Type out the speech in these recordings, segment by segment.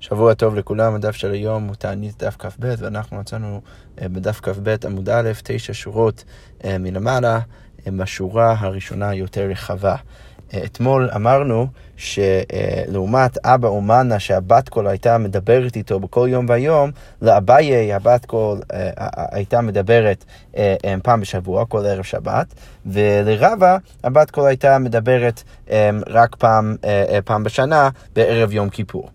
שבוע טוב לכולם, הדף של היום הוא תענית דף כ"ב, ואנחנו מצאנו אה, בדף כ"ב עמוד א', תשע שורות אה, מלמעלה, אה, בשורה הראשונה יותר רחבה. אתמול אמרנו שלעומת אבא אומנה שהבת קול הייתה מדברת איתו בכל יום ויום, לאביי הבת קול הייתה מדברת פעם בשבוע, כל ערב שבת, ולרבא הבת קול הייתה מדברת רק פעם, פעם בשנה בערב יום כיפור.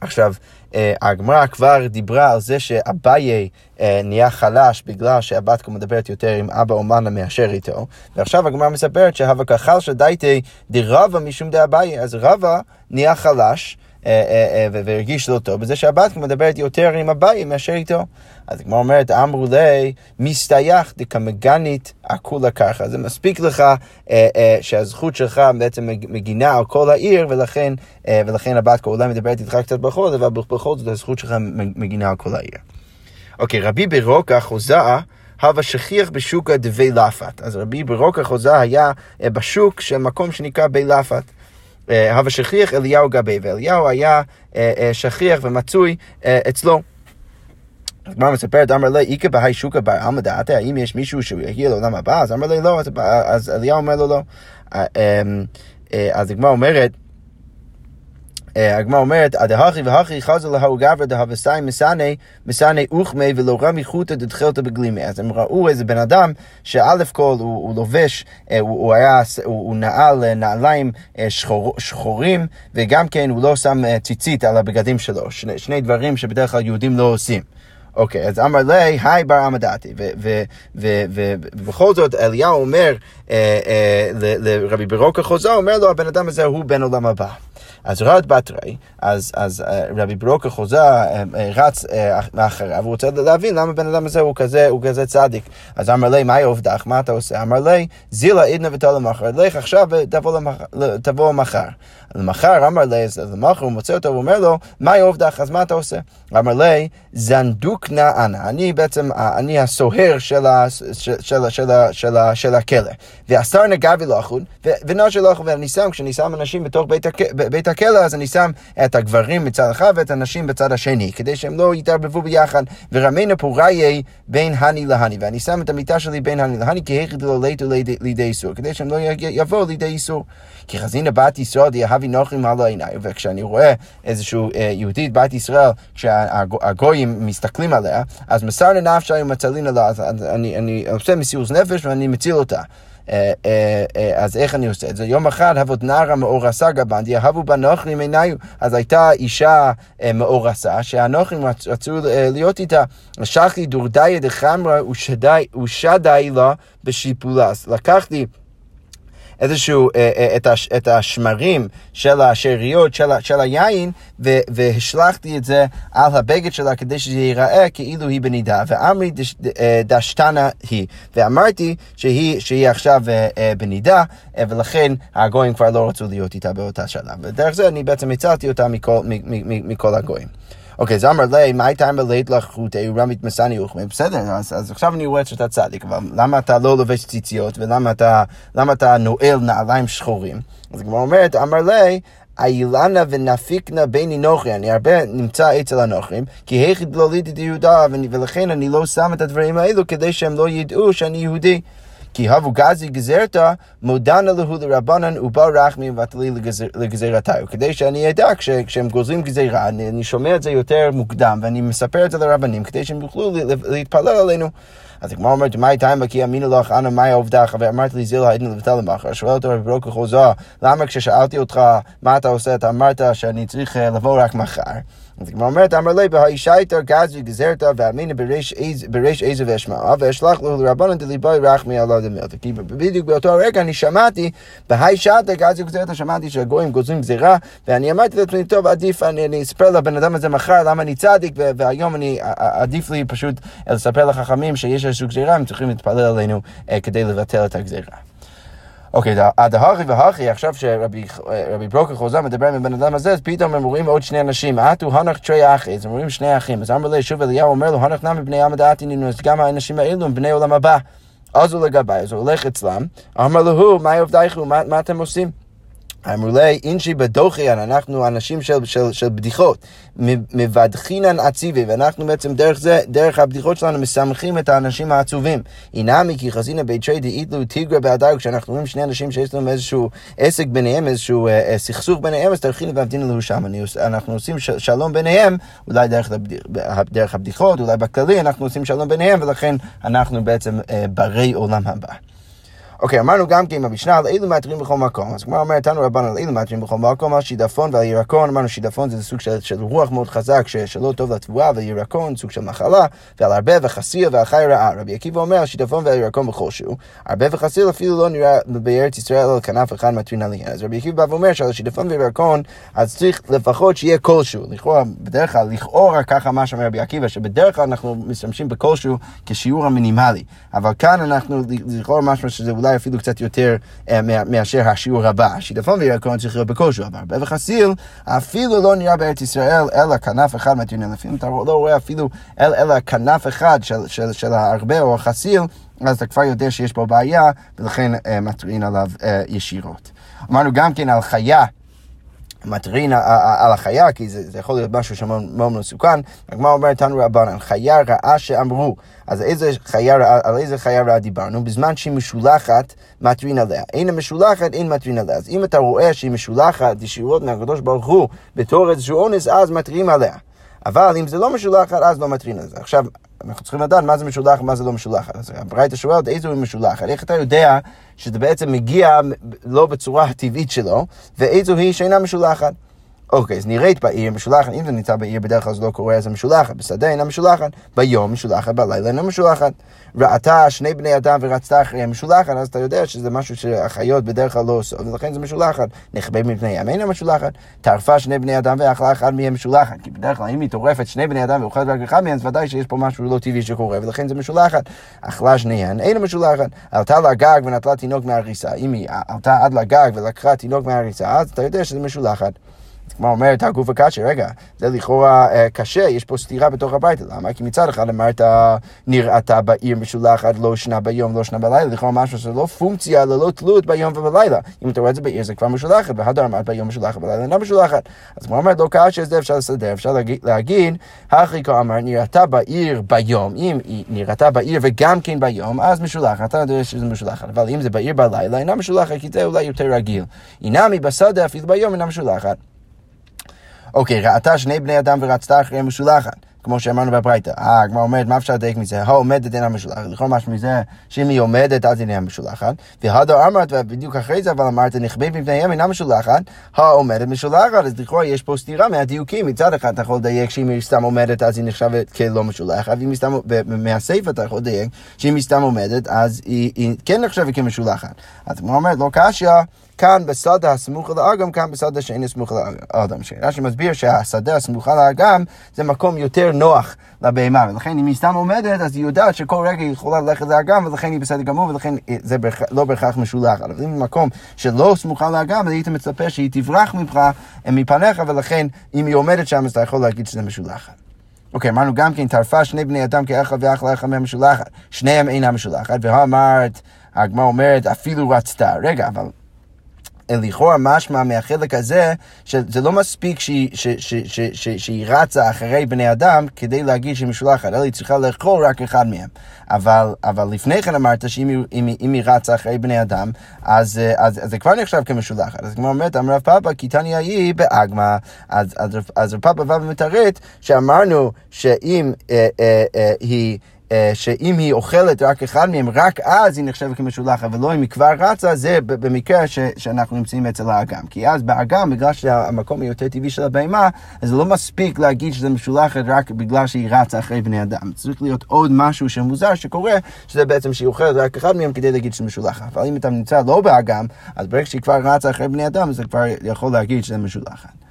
עכשיו, אה, הגמרא כבר דיברה על זה שאביי אה, נהיה חלש בגלל שהבת כה מדברת יותר עם אבא אומנה מאשר איתו, ועכשיו הגמרא מספרת שהווה כחל שדייתי דרבה משום דאביי, אז רבה נהיה חלש. אה, אה, אה, והרגיש לא טוב, בזה שהבת מדברת יותר עם אביי מאשר איתו. אז כמו אומרת, אמרו לי, מסתייח דקמגנית עכולה ככה. זה מספיק לך שהזכות שלך בעצם מגינה על כל העיר, ולכן, ולכן הבת אולי מדברת איתך קצת זאת, אבל בכל זאת הזכות שלך מגינה על כל העיר. אוקיי, רבי ברוקה חוזאה הווה שכיח בשוקה דבי לפת. אז רבי ברוקה חוזה היה בשוק של מקום שנקרא בי לפת. הווה אה, שכיח אליהו גבי, ואליהו היה אה, אה, שכיח ומצוי אצלו. הגמרא מספרת, אמר לי, איכא בהי שוקא בר עלמא דעתה, האם יש מישהו שהוא יגיע לעולם הבא? אז אמר לי, לא, אז אליהו אומר לו לא. אמ, אז הגמרא אומרת, הגמרא אומרת, הדהכי והכי חזר להוא גברא דהבסאי מסני, מסני אוכמי ולא רמי חוטא דתחילתא בגלימי. אז הם ראו איזה בן אדם שא' כל הוא, הוא לובש, הוא, הוא היה, הוא, הוא נעל נעליים שחור, שחורים, וגם כן הוא לא שם ציצית על הבגדים שלו. שני, שני דברים שבדרך כלל יהודים לא עושים. אוקיי, אז אמר לי, היי בר עמדתי. ובכל זאת אליהו אומר לרבי ברוקה חוזה, אומר לו, הבן אדם הזה הוא בן עולם הבא. אז רד בתרי, אז, אז אה, רבי ברוקה חוזה אה, אה, רץ מאחריו, הוא רוצה להבין למה בן אדם הזה הוא כזה, הוא כזה צדיק. אז אמר לי, מהי עובדך? מה אתה עושה? אמר לי, זילה עדנה ותלה מחר, לך עכשיו ותבוא מחר. למחר אמר לי, אז למחר הוא מוצא אותו ואומר לו, מהי עובדך? אז מה אתה עושה? אמר לי, זנדוקנה אנא, אני בעצם, אני הסוהר של, של הכלא. והשר נגבי לא אחוד, ונושר לא אחוד, ואני שם, כשאני שם אנשים בתוך בית הכלא, אז אני שם את הגברים מצד אחד ואת הנשים בצד השני, כדי שהם לא יתערבבו ביחד. ורמנה פוראי בין הני להני, ואני שם את המיטה שלי בין הני להני, כי היכד לא ליטו לידי איסור, כדי שהם לא יבואו לידי איסור. כי חזינה בת ישראל דהבי נוחים על העיניי, וכשאני רואה איזשהו אה, יהודית בת ישראל, כשהגויים מסתכלים עליה, אז מסר לנפשה ומצלין עליה, אז אני, אני עושה מסירות נפש ואני מציל אותה. אה, אה, אה, אז איך אני עושה את זה? יום אחד הבוד נערה מאורסה גבנדי, אהבו בנוכרים עיניו. אז הייתה אישה מאורסה, שהנוכרים רצו להיות איתה. שחי דורדיה דחמרה ושדי לה בשיפולה. אז לקחתי איזשהו, אה, אה, את, הש, את השמרים של השאריות של, של היין, ו, והשלכתי את זה על הבגד שלה כדי שזה ייראה כאילו היא בנידה. ואמרי דש, אה, דשתנה היא. ואמרתי שהיא, שהיא עכשיו בנידה, ולכן הגויים כבר לא רצו להיות איתה באותה שלב. ודרך זה אני בעצם הצלתי אותה מכל, מכל הגויים. אוקיי, זה אמר לי, מה הייתה אמרלית לך חוטי רמית מסני אוכמי? בסדר, אז, עכשיו אני רואה שאתה צדיק, אבל למה אתה לא לובש ציציות ולמה אתה, נועל נעליים שחורים? אז כבר אומרת, אמר לי, אילנה ונפיקנה בין אינוכרי, אני הרבה נמצא אצל הנוכרים, כי היכד לא לידי יהודה, ולכן אני לא שם את הדברים האלו כדי שהם לא ידעו שאני יהודי. כי הבו גזי גזרתא, מודנה להו לרבנן ובא רחמי ובטלי לגזירתיו. כדי שאני אדע כשהם גוזרים גזירה, אני, אני שומע את זה יותר מוקדם ואני מספר את זה לרבנים כדי שהם יוכלו להתפלל עלינו. אז הגמרא אומרת, מה הייתה אם כי אמינו לך, אנא מאי עובדך, ואמרת לי זילה היינו לבטל למחר. שואל אותו רבי ברוקה חוזר, למה כששאלתי אותך מה אתה עושה, אתה אמרת שאני צריך אה, לבוא רק מחר. אז הגמרא אומרת, אמר לי, בהאישייתא גזרי גזרתא ואמינא בריש איזה ואשמעה, ואשלח לו לרבנן דליבוי רחמי עליו דמילתא. כי בדיוק באותו הרגע אני שמעתי, בהאישייתא גזרי גזרתא, שמעתי שהגויים גוזרים גזירה, ואני אמרתי לעצמי, טוב, עדיף, אני אספר לבן אדם הזה מחר למה אני צדיק, והיום אני, עדיף לי פשוט לספר לחכמים שיש איזושהי גזירה, הם צריכים להתפלל עלינו אה, כדי לבטל את הגזירה. אוקיי, הדהכי והכי, עכשיו שרבי ברוקר חוזר מדבר עם הבן אדם הזה, אז פתאום הם רואים עוד שני אנשים, עטו הנך תרי אחי, אז הם רואים שני אחים, אז אמר לי, שוב אליהו אומר לו, הנך נמי בני עמד עתינינו, אז גם האנשים האלו הם בני עולם הבא. אז הוא לגבי, אז הוא הולך אצלם, אמר לו, מה עובדייך, מה אתם עושים? אמרו לי, אינשי בדוכיין, אנחנו אנשים של, של, של בדיחות, מבדחינן עציבי, ואנחנו בעצם דרך זה, דרך הבדיחות שלנו, מסמכים את האנשים העצובים. אינמי כי חזינה בית שי דאיתלו תיגרא באדר, כשאנחנו רואים שני אנשים שיש להם איזשהו עסק ביניהם, איזשהו אה, אה, סכסוך ביניהם, אז תרחיל והמתין לנו שם. אנחנו עושים שלום ביניהם, אולי דרך, דרך הבדיחות, אולי בכללי, אנחנו עושים שלום ביניהם, ולכן אנחנו בעצם אה, ברי עולם הבא. אוקיי, אמרנו גם כן במשנה על אילו מעטרים בכל מקום. אז כמו אומרת, תנו רבנו על אילו מעטרים בכל מקום, על שידפון ועל ירקון, אמרנו שידפון זה סוג של, של רוח מאוד חזק שלא טוב לתבואה, וירקון סוג של מחלה, ועל הרבה וחסיר ועל חי רעה. רבי עקיבא אומר, שידפון ועל ירקון בכל שהוא. הרבה וחסיר אפילו לא נראה בארץ ישראל על כנף אחד מטרין עליהן. אז רבי עקיבא בא ואומר שעל שידפון וירקון, אז צריך לפחות שיהיה כלשהו. לכאורה, בדרך כלל, לכאורה ככה מה שאומר רבי עקיבא, שבדרך כלל אנחנו משתמשים בכלשהו כשיעור המינימלי. אבל כאן אנחנו, לכאורה משהו שזה אולי אולי אפילו קצת יותר אה, מאשר השיעור הבא. שידפון וירקון צריך להיות בכושר, אבל הרבה וחסיל אפילו לא נראה בארץ ישראל אלא כנף אחד מהטיעונים. לפעמים אתה לא רואה אפילו אל, אלא כנף אחד של, של, של ההרבה או החסיל. אז אתה כבר יודע שיש פה בעיה, ולכן אה, מטרין עליו אה, ישירות. אמרנו גם כן על חיה מטרין על החיה, כי זה, זה יכול להיות משהו שמאוד מסוכן. הגמרא אומרת, תנו רבנן, חיה רעה שאמרו. אז איזה חיה, על איזה חיה רעה דיברנו? בזמן שהיא משולחת, מטרין עליה. אין משולחת, אין מטרין עליה. אז אם אתה רואה שהיא משולחת ישירות מהקדוש ברוך הוא בתור איזשהו אונס, אז מטרים עליה. אבל אם זה לא משולחת, אז לא מטרין על זה. עכשיו, אנחנו צריכים לדעת מה זה משולחת ומה זה לא משולחת. אז הברייתא שואלת איזו היא משולחת. איך אתה יודע שזה בעצם מגיע לא בצורה הטבעית שלו, ואיזו היא שאינה משולחת? אוקיי, אז נראית בעיר משולחת, אם זה נמצא בעיר בדרך כלל זה לא קורה, אז זה משולחת, בשדה אינה משולחת, ביום משולחת, בלילה אינה משולחת. ראתה שני בני אדם ורצתה אחריהם משולחת, אז אתה יודע שזה משהו שהחיות בדרך כלל לא עושות, ולכן זה משולחת. נכבה מפניהם אינה משולחת, טרפה שני בני אדם ואכלה אחד מהם משולחת, כי בדרך כלל אם היא טורפת שני בני אדם ואוכלת רק אחד מהם, אז ודאי שיש פה משהו לא טבעי שקורה, ולכן זה משולחת. אכלה שניהם אינה משולחת, עלתה לגג ונטלה תינוק מהריסה, אם היא עלתה עד לגג ולקחה תינוק מהריסה, אז אתה יודע שזה משולחת. כמו אומרת הגוף הקשה, רגע, זה לכאורה אה, קשה, יש פה סתירה בתוך הבית, למה? כי מצד אחד אמרת, נראתה בעיר משולחת, לא שנה ביום, לא שנה בלילה, לכאורה משהו שזה לא פונקציה, ללא תלות ביום ובלילה. אם אתה רואה את זה בעיר זה כבר משולחת, והדר אמרת ביום משולחת, בלילה אינה משולחת. אז כמו אומרת, לא קשה, זה אפשר לסדר, אפשר להגיד, הכי כה אמר, נראתה בעיר ביום, אם היא נראתה בעיר וגם כן ביום, אז משולחת, אתה יודע שזה משולחת, אבל אם זה בעיר בלילה, אינה משולחת, כי זה אולי יותר רגיל. אינמי בשדה, אפילו ביום אינה משולחת. אוקיי, ראתה שני בני אדם ורצתה אחריהם משולחת. כמו שאמרנו בברייתא. אה, הגמרא אומרת, מה אפשר לדייק מזה? העומדת אינה משולחת. לכל משהו מזה, שאם היא עומדת, אז אינה משולחת. והדו אמרת, ובדיוק אחרי זה, אבל אמרת, נכבד מפניהם אינה משולחת, העומדת משולחת. אז לכאורה יש פה סתירה מהדיוקים. מצד אחד אתה יכול לדייק שאם היא סתם עומדת, אז היא נחשבת כלא משולחת, ואם היא סתם, מהסיפה אתה יכול לדייק שאם היא סתם עומדת, אז היא, היא כן נחשבת כמשולחת. אז הגמרא אומרת, לא קשיא. כאן בשדה הסמוך לאגם, כאן בשדה שאין סמוך לאדם. רש"י מסביר שהשדה הסמוכה לאגם זה מקום יותר נוח לבהמה, ולכן אם היא סתם עומדת, אז היא יודעת שכל רגע היא יכולה ללכת לאגם, ולכן היא בסדר גמור, ולכן זה לא בהכרח משולח. אבל אם במקום שלא סמוכה לאגם, אז היית מצפה שהיא תברח ממך, מפניך, ולכן אם היא עומדת שם, אז אתה יכול להגיד שזה משולחת. אוקיי, אמרנו גם כן, טרפה שני בני אדם כאחד ואחלה אחד מהם משולחת. שניהם אינם משולחת, והאמרת, הגמרא אומרת, אפילו רצתה. רגע, אבל לכאורה משמע מהחלק הזה, שזה לא מספיק שהיא, ש, ש, ש, ש, שהיא רצה אחרי בני אדם כדי להגיד שהיא משולחת, אלא היא צריכה לאכול רק אחד מהם. אבל, אבל לפני כן אמרת שאם אם, אם היא רצה אחרי בני אדם, אז, אז, אז זה כבר נחשב כמשולחת. אז כמו אומרת, אמר רב פאפה, כי תניא היא באגמא. אז, אז, אז רב פאפה בא ומתרץ שאמרנו שאם אה, אה, אה, היא... אה, שאם היא אוכלת רק אחד מהם, רק אז היא נחשבת כמשולחת, ולא אם היא כבר רצה, זה במקרה ש, שאנחנו נמצאים אצל האגם. כי אז באגם, בגלל שהמקום היותר טבעי של הבהמה, אז לא מספיק להגיד שזה משולחת רק בגלל שהיא רצה אחרי בני אדם. צריך להיות עוד משהו שמוזר שקורה, שזה בעצם שהיא אוכלת רק אחד מהם כדי להגיד שזה משולחת. אבל אם אתה נמצא לא באגם, אז ברגע שהיא כבר רצה אחרי בני אדם, זה כבר יכול להגיד שזה משולחת.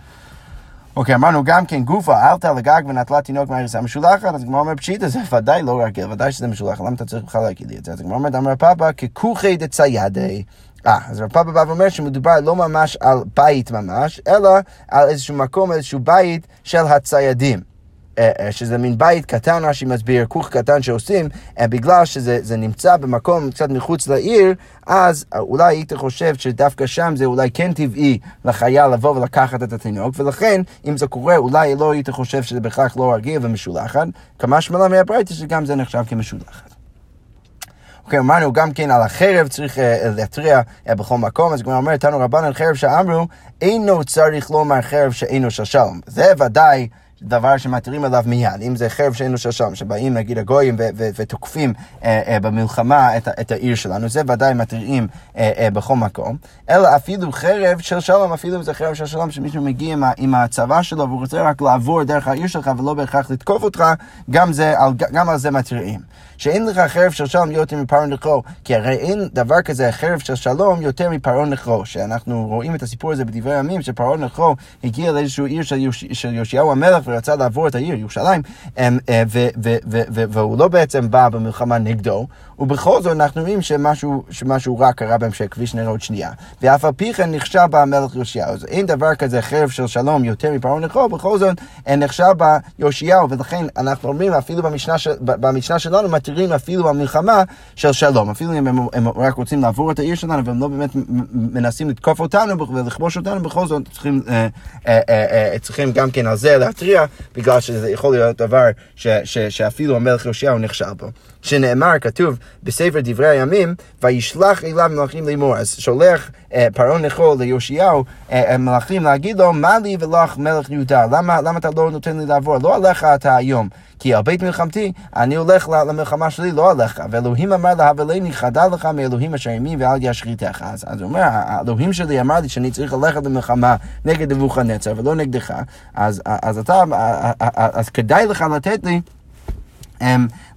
אוקיי, אמרנו גם כן גופה, עלתה לגג ונטלה תינוק מהריסה משולחת, אז הגמרא אומר פשיטה, זה ודאי לא רגיל, ודאי שזה משולחת, למה אתה צריך בכלל להגיד לי את זה? אז הגמרא אומרת, אמר פאפה, ככוכי דציידי. אה, אז רב פאפה בא ואומר שמדובר לא ממש על בית ממש, אלא על איזשהו מקום, איזשהו בית של הציידים. שזה מין בית קטן, רש"י מסביר, כוך קטן שעושים, בגלל שזה נמצא במקום קצת מחוץ לעיר, אז אולי היית חושב שדווקא שם זה אולי כן טבעי לחייל לבוא ולקחת את התינוק, ולכן אם זה קורה אולי לא היית חושב שזה בהכרח לא רגיל ומשולחת, כמה שמלה מהברייתא שגם זה נחשב כמשולחת. אוקיי, אמרנו גם כן על החרב צריך uh, להתריע uh, בכל מקום, אז כבר אומר, תנו רבנן חרב שאמרו, אינו צריך לומר חרב שאינו של שלום. זה ודאי דבר שמתירים עליו מיד, אם זה חרב שאינו של שלום, שבאים נגיד הגויים ותוקפים uh, uh, במלחמה את, את העיר שלנו, זה ודאי מתירים uh, uh, בכל מקום, אלא אפילו חרב של שלום, אפילו אם זה חרב של שלום, שמישהו מגיע עם, עם הצבא שלו והוא רוצה רק לעבור דרך העיר שלך ולא בהכרח לתקוף אותך, גם, זה, גם על זה מתירים. שאין לך חרב של שלום יותר מפרעה נכרו, כי הרי אין דבר כזה חרב של שלום יותר מפרעה נכרו, שאנחנו רואים את הסיפור הזה בדברי הימים, שפרעה נכרו הגיע לאיזושהי עיר של, יוש, של יאשיהו המלך ורצה לעבור את העיר, ירושלים, אה, והוא לא בעצם בא במלחמה נגדו, ובכל זאת אנחנו רואים שמשהו, שמשהו רע קרה בהמשך, כפי שנראה עוד שנייה. ואף על פי כן נכשל בה המלך יאשיהו. אז אין דבר כזה חרב של שלום יותר מפרעה נכרו, בכל זאת נכשל בה יאשיהו, ולכן אנחנו אומרים אפילו במשנה, של, במשנה שלנו, מתירים אפילו במלחמה של שלום. אפילו אם הם, הם רק רוצים לעבור את העיר שלנו והם לא באמת מנסים לתקוף אותנו ולכבוש אותנו, בכל זאת צריכים, אה, אה, אה, אה, צריכים גם כן על זה להתריע, בגלל שזה יכול להיות דבר ש, ש, שאפילו המלך יאשיהו נכשל בו. שנאמר, כתוב בספר דברי הימים, וישלח אליו מלאכים לאמור. אז שולח אה, פרעה נחול ליאשיהו אה, אה, מלאכים להגיד לו, מה לי ולך מלך יהודה? למה, למה אתה לא נותן לי לעבור? לא עליך אתה היום. כי על בית מלחמתי, אני הולך למלחמה שלי, לא עליך. ואלוהים אמר להבלני, חדל לך מאלוהים אשר ימי ואל ישחיתך. אז, אז הוא אומר, האלוהים שלי אמר לי שאני צריך ללכת למלחמה נגד נבוכנצר ולא נגדך, אז, אז אתה, אז כדאי לך לתת לי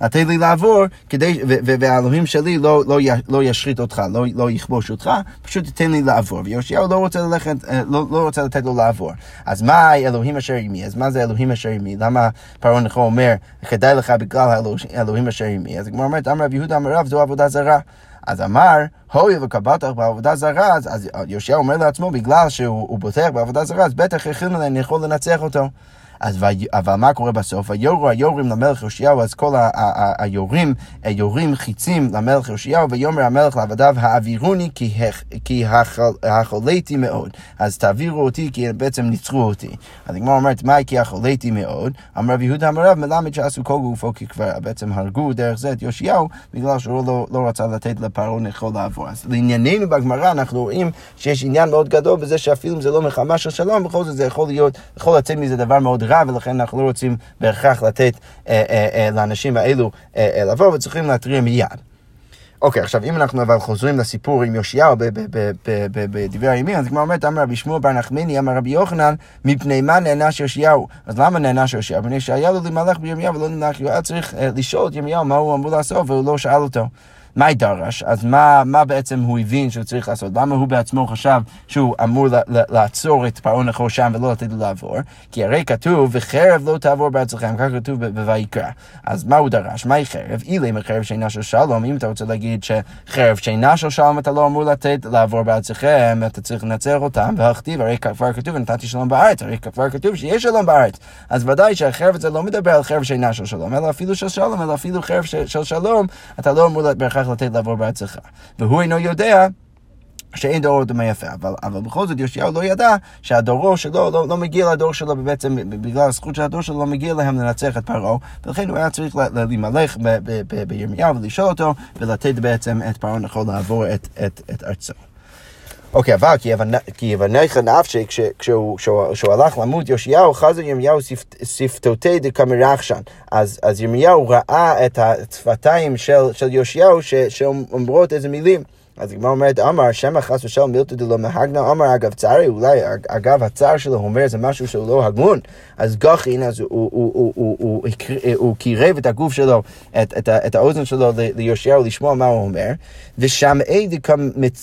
לתת לי לעבור, כדי, והאלוהים שלי לא, לא, לא ישחית אותך, לא, לא יכבוש אותך, פשוט תיתן לי לעבור. ויאשיהו לא רוצה ללכת, אה, לא, לא רוצה לתת לו לעבור. אז מה אלוהים אשר עימי? אז מה זה אלוהים אשר עימי? למה פרעה נחו אומר, כדאי לך בגלל אלוהים אשר עימי? אז הגמרא אומרת, אמר רב יהודה אמר רב, זו עבודה זרה. אז אמר, הוי וקבלת בעבודה זרה, אז, אז יאשיהו אומר לעצמו, בגלל שהוא בוטח בעבודה זרה, אז בטח הכין אני יכול לנצח אותו. אז אבל מה קורה בסוף? ויורו היורים למלך יאשיהו, אז כל היורים יורים חיצים למלך יאשיהו, ויאמר המלך לעבדיו, העבירוני כי החוליתי מאוד. אז תעבירו אותי כי בעצם ניצחו אותי. אז הגמרא אומרת, מה כי החוליתי מאוד? אמר רב יהודה אמר רב, מלמד שעשו כל גופו, כי כבר בעצם הרגו דרך זה את יאשיהו, בגלל שהוא לא, לא רצה לתת לפרעה נחול לעבור. אז לענייננו בגמרא אנחנו רואים שיש עניין מאוד גדול בזה שאפילו אם זה לא מלחמה של שלום, בכל זאת זה יכול להיות, יכול לצאת מזה דבר מאוד רע, ולכן אנחנו לא רוצים בהכרח לתת אה, אה, אה, לאנשים האלו אה, אה, לבוא, וצריכים להתריע מיד. אוקיי, עכשיו אם אנחנו אבל חוזרים לסיפור עם יאשיהו בדברי הימים, אז כמו אומרת, אמר רבי שמואל בר נחמני, אמר רבי יוחנן, מפני מה נענש יאשיהו? אז למה נענש יאשיהו? מפני שהיה לו להימלך בירמיהו ולא נמלך, הוא היה צריך אה, לשאול את ירמיהו מה הוא אמור לעשות, והוא לא שאל אותו. מאי דרש, אז מה, מה בעצם הוא הבין שהוא צריך לעשות? למה הוא בעצמו חשב שהוא אמור לעצור את פרעה נחור שם ולא לתת לו לעבור? כי הרי כתוב, וחרב לא תעבור בארצכם, כך כתוב בויקרא. אז מה הוא דרש? מהי חרב? אילי מחרב שאינה של שלום, אם אתה רוצה להגיד שחרב שאינה של שלום אתה לא אמור לתת לעבור בארצכם, אתה צריך לנצח אותם, והכתיב, הרי כבר כתוב, נתתי שלום בארץ, הרי כבר כתוב שיש שלום בארץ. אז ודאי שהחרב הזה לא מדבר על חרב שאינה של שלום, אלא אפילו של שלום, אלא אפילו חרב של שלום, אתה לא אמור בהכרח בהכרח לתת לעבור בארצך. והוא אינו יודע שאין דורו דומה יפה, אבל, אבל בכל זאת יאשיהו לא ידע שהדורו שלו לא, לא מגיע לדור שלו בעצם בגלל הזכות של הדור שלו לא מגיע להם לנצח את פרעה ולכן הוא היה צריך להימלך בירמיהו ולשאול אותו ולתת בעצם את פרעה נכון לעבור את, את, את ארצו. אוקיי, אבל כי יבניך נפשי, כשהוא הלך למות יאשיהו, חזר ירמיהו שפתותי דקמרחשן. אז ירמיהו ראה את השפתיים של יאשיהו שאומרות איזה מילים. אז הגמרא אומרת, אמר, שמא חס ושלום מילתא דלא מהגנה, אמר אגב צערי, אולי אגב הצער שלו אומר זה משהו שהוא לא הגון, אז גחין, אז הוא קירב את הגוף שלו, את האוזן שלו ליושיהו לשמוע מה הוא אומר, ושמעי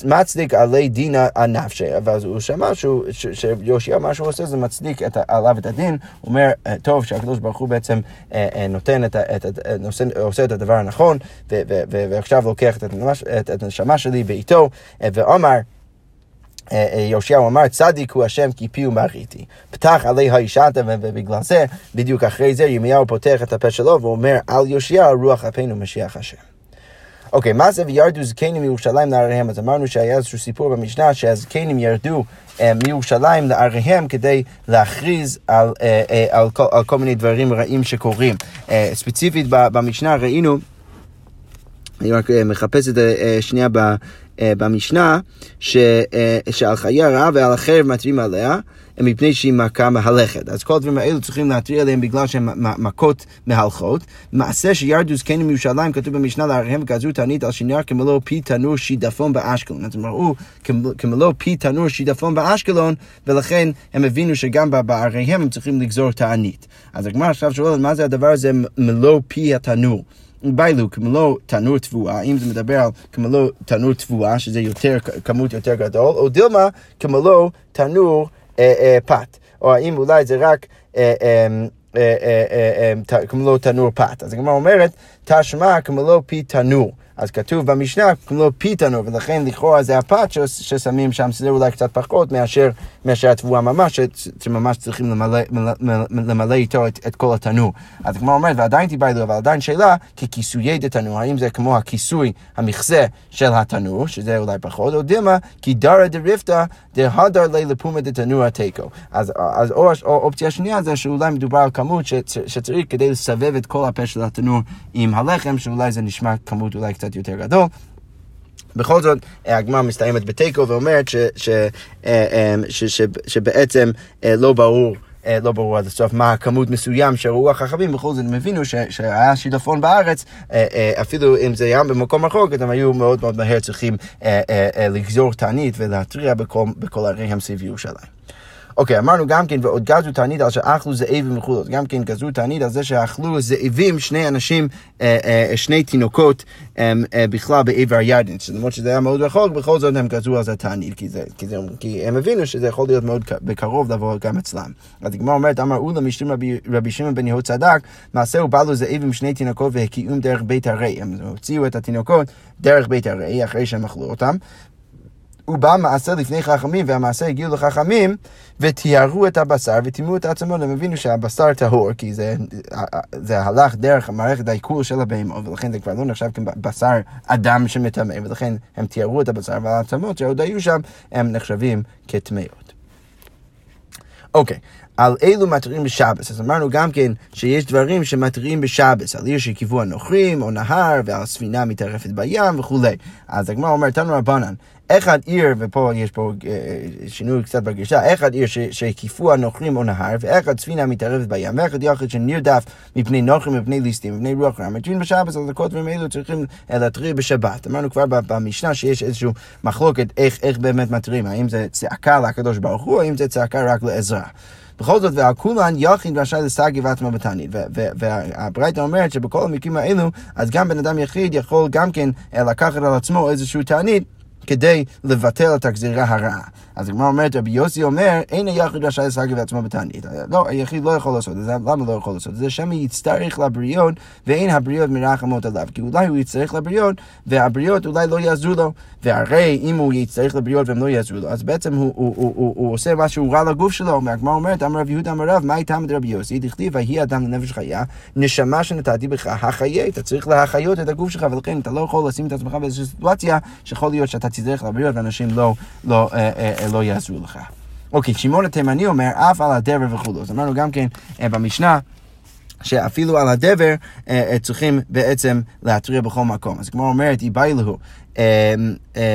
מצדיק עלי דינה הנפשי, ואז הוא שמע שיושיהו, מה שהוא עושה זה מצדיק עליו את הדין, הוא אומר, טוב, שהקדוש ברוך הוא בעצם נותן את, עושה את הדבר הנכון, ועכשיו לוקח את הנשמה שלי בעיתו, ואומר יאשיהו אמר, צדיק הוא השם כי פי ומריתי. פתח עלי האישתה, ובגלל זה, בדיוק אחרי זה, ירמיהו פותח את הפה שלו ואומר, על יאשיהו רוח אפינו משיח השם. אוקיי, מה זה וירדו זקנים מירושלים לעריהם? אז אמרנו שהיה איזשהו סיפור במשנה שהזקנים ירדו אה, מירושלים לעריהם כדי להכריז על, אה, אה, על, כל, על כל מיני דברים רעים שקורים. אה, ספציפית במשנה ראינו, אני רק אה, מחפש את זה אה, שנייה אה, במשנה, ש, שעל חיי הרעה ועל החרב מתרים עליה. מפני שהיא מכה מהלכת. אז כל הדברים האלו צריכים להתריע עליהם בגלל שהן מכות מהלכות. מעשה שירדו זקנים מירושלים, כתוב במשנה לעריהם וגזרו תענית על שנר כמלוא פי תנור שידפון באשקלון. אז הם ראו כמלוא פי תנור שידפון באשקלון, ולכן הם הבינו שגם בעריהם הם צריכים לגזור תענית. אז הגמרא עכשיו שואלת מה זה הדבר הזה מלוא פי התנור. ביילו כמלוא תנור תבואה, אם זה מדבר על כמלוא תנור תבואה, שזה יותר, כמות יותר גדול, או דילמה כמלוא תנור אה, אה, פת, או האם אולי זה רק כמלוא תנור פת. אז הגמרא אומרת, תשמע כמלוא פי תנור. אז כתוב במשנה, כמו פיתנו, ולכן לכאורה זה הפת ששמים שם, שזה אולי קצת פחות מאשר, מאשר התבואה ממש, שממש צריכים למלא, למלא איתו את, את כל התנור. אז כמו אומרת, ועדיין תיבאי לו, אבל עדיין שאלה, ככיסויי דתנור, האם זה כמו הכיסוי, המכסה של התנור, שזה אולי פחות, או דילמה, כי דרא דריפתא דהדר לי לפומה דתנור התיקו. אז, אז או, או אופציה שנייה זה שאולי מדובר על כמות שצריך כדי לסבב את כל הפה של התנור עם הלחם, שאולי זה נשמע כמות אולי קצת יותר גדול. בכל זאת, הגמרא מסתיימת בתיקו ואומרת אה, ש, שבעצם אה, לא ברור. אה, לא ברור עד הסוף מה הכמות מסוים שראו החכמים, בכל זאת הם הבינו שהיה שיטפון בארץ, אפילו אם זה היה במקום רחוק, הם היו מאוד מאוד מהר צריכים לגזור תענית ולהתריע בכל, בכל עריהם סביב ירושלים. אוקיי, אמרנו גם כן, ועוד גזו תענית על שאכלו זאבים וכו', גם כן גזרו תענית על זה שאכלו זאבים, שני אנשים, אה, אה, שני תינוקות אה, בכלל בעבר ירדן, למרות שזה היה מאוד רחוק, בכל זאת הם גזרו על זה תענית, כי, זה, כי, הם הבינו שזה יכול להיות מאוד בקרוב לבוא גם אצלם. אז הגמרא אומרת, אמר אולה משתים רבי שמעון בן יהוד צדק, מעשהו בא לו זאבים שני תינוקות והקיאום דרך בית הרי, הם הוציאו את התינוקות דרך בית הרי, אחרי שהם אכלו אותם. הוא בא מעשה לפני חכמים, והמעשה הגיעו לחכמים, וטיהרו את הבשר וטימאו את העצמות, הם הבינו שהבשר טהור, כי זה, זה הלך דרך מערכת העיכול של הבהמות, ולכן זה כבר לא נחשב כבשר אדם שמטמא, ולכן הם טיהרו את הבשר, והעצמות שעוד היו שם, הם נחשבים כטמאות. אוקיי, על אילו מתריעים בשבס. אז אמרנו גם כן שיש דברים שמתריעים בשבס, על עיר שקיוו הנוכרים או נהר ועל ספינה מתערפת בים וכולי. אז הגמרא אומרת, תנו רבנן, אחד עיר, ופה יש פה אה, שינוי קצת בגישה, אחד עיר שהקיפו הנוכרים או נהר, ואחד ספינה מתערבת בים, ואחד יחד שנרדף מפני נוכרים, מפני ליסטים, מפני רוח רע. מתרין בשבת, אז כל דברים האלו צריכים להתריע בשבת. אמרנו כבר במשנה שיש איזושהי מחלוקת איך, איך באמת מתריעים, האם זה צעקה לקדוש ברוך הוא, או האם זה צעקה רק לעזרה. בכל זאת, ועל כולן יחיד רשאי לשגי ועצמו בתענית. והברייתא אומרת שבכל המקרים האלו, אז גם בן אדם יחיד יכול גם כן אה, לקחת על עצמו איזשהו תענית. כדי לבטל את הגזירה הרעה. אז הגמרא אומרת, רבי יוסי אומר, אין היחיד רשאי לשחק בעצמו בתענית. לא, היחיד לא יכול לעשות את זה, למה לא יכול לעשות את זה? שמא יצטרך לבריאות, ואין הבריאות מרחמות עליו. כי אולי הוא יצטרך לבריאות, והבריאות אולי לא יעזרו לו. והרי אם הוא יצטרך לבריאות והם לא יעזרו לו, אז בעצם הוא, הוא, הוא, הוא, הוא עושה משהו רע לגוף שלו. והגמרא אומרת, אמר רב יהודה אמר רב, מה איתם רבי יוסי? דכתיב, ויהי אדם לנפש חיה, נשמה שנתתי בך, החיה, אתה צריך להחיות את הגוף שלך, ולכן אתה לא יכול לשים את תצטרך לבריאות ואנשים לא, לא, אה, אה, לא יעזרו לך. אוקיי, שמעון התימני אומר, אף על הדבר וכולו. אז אמרנו גם כן אה, במשנה, שאפילו על הדבר אה, אה, צריכים בעצם להתריע בכל מקום. אז כמו אומרת, איבאי להו, אה,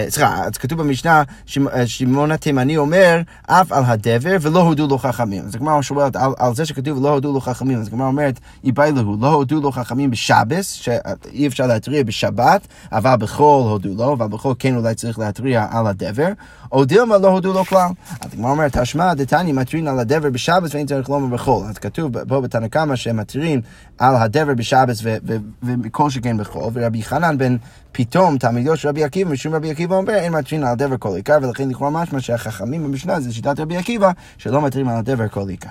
סליחה, אז כתוב במשנה, אה, שמעון התימני אומר, אף על הדבר ולא הודו לו חכמים. אז הגמרא שואלת על, על זה שכתוב לא הודו לו חכמים, אז הגמרא אומרת, איבאי להו, לא הודו לו חכמים בשבס, שאי אפשר להתריע בשבת, אבל בחול הודו לו, אבל בחול כן אולי צריך להתריע על הדבר, או דילמה לא הודו לו כלל. אז הגמרא אומרת, השמע דתני מתרין על הדבר בשבס ואין צריך לומר בחול. אז כתוב פה בתנא קמא שהם מתריעים על הדבר בשבס וכל שכן בחול, ורבי חנן בן פתאום תלמידו של רבי עקיבא, משום רבי עקיבא אומר, אין מטרין על הדבר כל עיקר, ולכן לכאורה משמע שהחכמים במשנה זה שיטת רבי עקיבא, שלא מטרין על הדבר כל עיקר.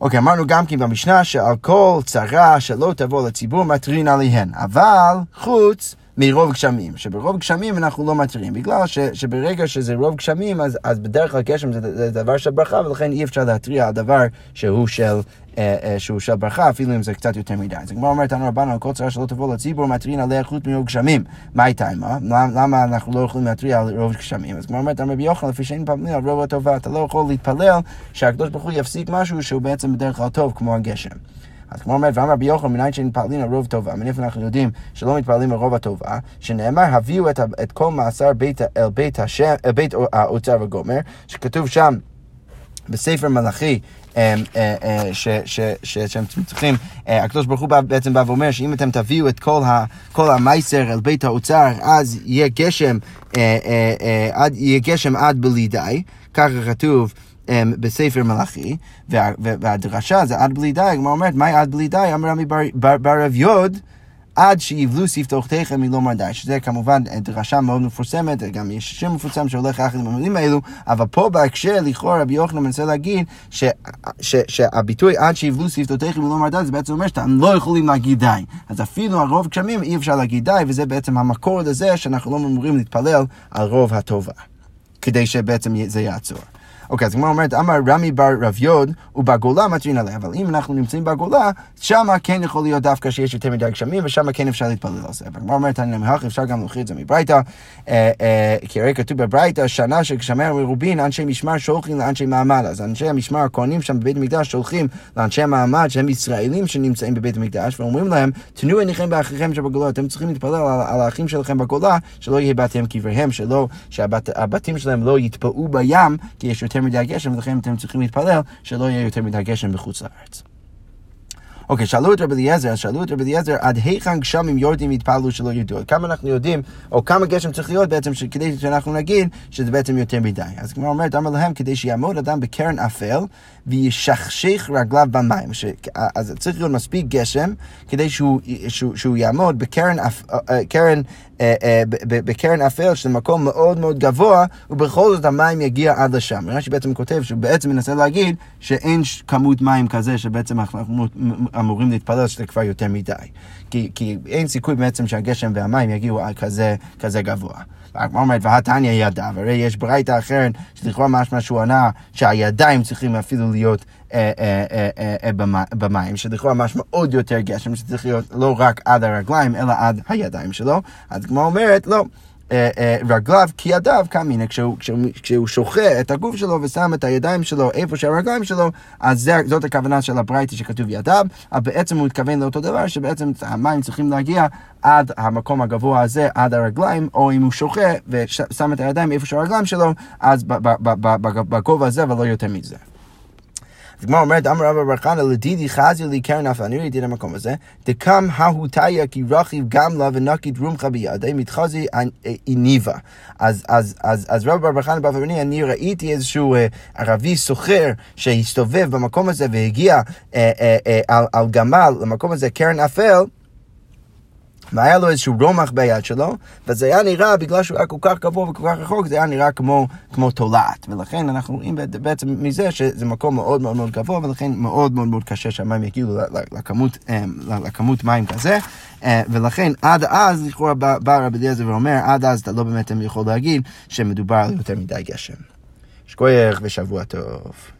אוקיי, אמרנו גם כן במשנה שעל כל צרה שלא תבוא לציבור מטרין עליהן, אבל חוץ מרוב גשמים, שברוב גשמים אנחנו לא מתירים, בגלל ש, שברגע שזה רוב גשמים, אז, אז בדרך כלל גשם זה, זה דבר של ברכה, ולכן אי אפשר להתריע על דבר שהוא של, אה, אה, שהוא של ברכה, אפילו אם זה קצת יותר מדי. אז הגמרא אומרת, אנו רבנו, כל צרה שלא תבוא לציבור, מתריעין עליה חוץ מרוב גשמים. מה הייתה עימה? למה אנחנו לא יכולים להתריע על רוב גשמים? אז הגמרא אומרת, רבי יוחנן, לפי שאין פעמים על רוב הטובה, אתה לא יכול להתפלל שהקדוש ברוך הוא יפסיק משהו שהוא בעצם בדרך כלל טוב, כמו הגשם. אז כמו אומרת, ואמר רבי יוחנן, מניין שמתפללים על רוב טובה, מניף אנחנו יודעים שלא מתפללים על רוב הטובה, שנאמר, הביאו את, כל השם, אל בית האוצר וגומר, שכתוב שם בספר מלאכי, אה, אה, שהם צריכים, אה, הקדוש ברוך הוא בעצם בא ואומר שאם אתם תביאו את כל המייסר אל בית האוצר, אז יהיה גשם, יהיה גשם עד בלי די, ככה כתוב. בספר מלאכי, וה, והדרשה זה עד בלי די, הגמרא אומרת, מהי עד בלי די? אמר רמי ברב יוד, עד שיבלו שפתותיכם מלומר די, שזה כמובן דרשה מאוד מפורסמת, גם יש שם מפורסם שהולך יחד עם המילים האלו, אבל פה בהקשר, לכאורה רבי יוחנן מנסה להגיד ש, ש, שהביטוי עד שיבלו שפתותיכם מלומר די, זה בעצם אומר שאתם לא יכולים להגיד די. אז אפילו על רוב גשמים אי אפשר להגיד די, וזה בעצם המקור לזה שאנחנו לא אמורים להתפלל על רוב הטובה, כדי שבעצם זה יעצור. אוקיי, אז הגמרא אומרת, אמר רמי בר רב יוד, ובגולה מטרין עליה, אבל אם אנחנו נמצאים בגולה, שמה כן יכול להיות דווקא שיש יותר מדי גשמים, ושמה כן אפשר להתפלל על זה. והגמרא אומרת, אני נמהך, אפשר גם להוכיח את זה מברייתא, אה, אה, כי הרי כתוב בברייתא, שנה של גשמי מרובין, אנשי משמר שולחים לאנשי מעמד. אז אנשי המשמר, הכהנים שם בבית המקדש, שולחים לאנשי המעמד, שהם ישראלים שנמצאים בבית המקדש, ואומרים להם, תנו עיניכם באחיכם שבגולה, אתם צריכים להתפלל על, האחים שלכם בגולה, שלא יהיה בתיהם קבריהם, שלא, שהבתים מדי גשם, ולכן אתם צריכים להתפלל שלא יהיה יותר מדי גשם בחוץ לארץ. אוקיי, שאלו את רבי אליעזר, שאלו את רבי אליעזר, עד היכן גשמים יורדים יתפללו שלא ידעו? כמה אנחנו יודעים, או כמה גשם צריך להיות בעצם, כדי שאנחנו נגיד שזה בעצם יותר מדי. אז כמו אומרת, אמר להם, כדי שיעמוד אדם בקרן אפל, וישכשך רגליו במים. ש... אז צריך להיות מספיק גשם, כדי שהוא, שהוא, שהוא יעמוד בקרן, אפ... אה, אה, קרן, בקרן אפל, שזה מקום מאוד מאוד גבוה, ובכל זאת המים יגיע עד לשם. רש"י בעצם כותב שהוא בעצם מנסה להגיד שאין כמות מים כזה שבעצם אנחנו אמורים להתפלל שזה כבר יותר מדי. כי, כי אין סיכוי בעצם שהגשם והמים יגיעו כזה, כזה גבוה. הגמרא אומרת, והתניא ידיו, הרי יש ברייתא אחרת, שלכאורה משמע שהוא ענה שהידיים צריכים אפילו להיות אה, אה, אה, במים, שלכאורה משמע עוד יותר גשם, שצריך להיות לא רק עד הרגליים, אלא עד הידיים שלו. אז הגמרא אומרת, לא. אה, אה, רגליו כידיו קמינא, כשהוא, כשהוא, כשהוא שוחה את הגוף שלו ושם את הידיים שלו איפה שהרגליים שלו, אז זה, זאת הכוונה של הברייטי שכתוב ידיו, אבל בעצם הוא מתכוון לאותו דבר, שבעצם המים צריכים להגיע עד המקום הגבוה הזה, עד הרגליים, או אם הוא שוחה ושם את הידיים איפה שהרגליים שלו, אז בגובה הזה, ולא יותר מזה. אז הגמרא אומרת, אמר רבא בר חנא, לדידי חזי לי קרן אף, אני ראיתי את המקום הזה, דקם ההותיה כי רכיב גם לה ונקית רומחה בידי, מתחזי איניבה. אז רבא בר חנא בא ואומר, אני ראיתי איזשהו אה, ערבי סוחר שהסתובב במקום הזה והגיע אה, אה, על גמל למקום הזה, קרן אפל, והיה לו איזשהו רומח ביד שלו, וזה היה נראה, בגלל שהוא היה כל כך גבוה וכל כך רחוק, זה היה נראה כמו, כמו תולעת. ולכן אנחנו רואים בעצם מזה שזה מקום מאוד מאוד מאוד גבוה, ולכן מאוד מאוד מאוד קשה שהמים יגיעו לכמות, אה, לכמות מים כזה. אה, ולכן עד אז, לכאורה בא רבי אליעזר ואומר, עד אז אתה לא באמת יכול להגיד שמדובר על יותר מדי גשם. שכוייך ושבוע טוב.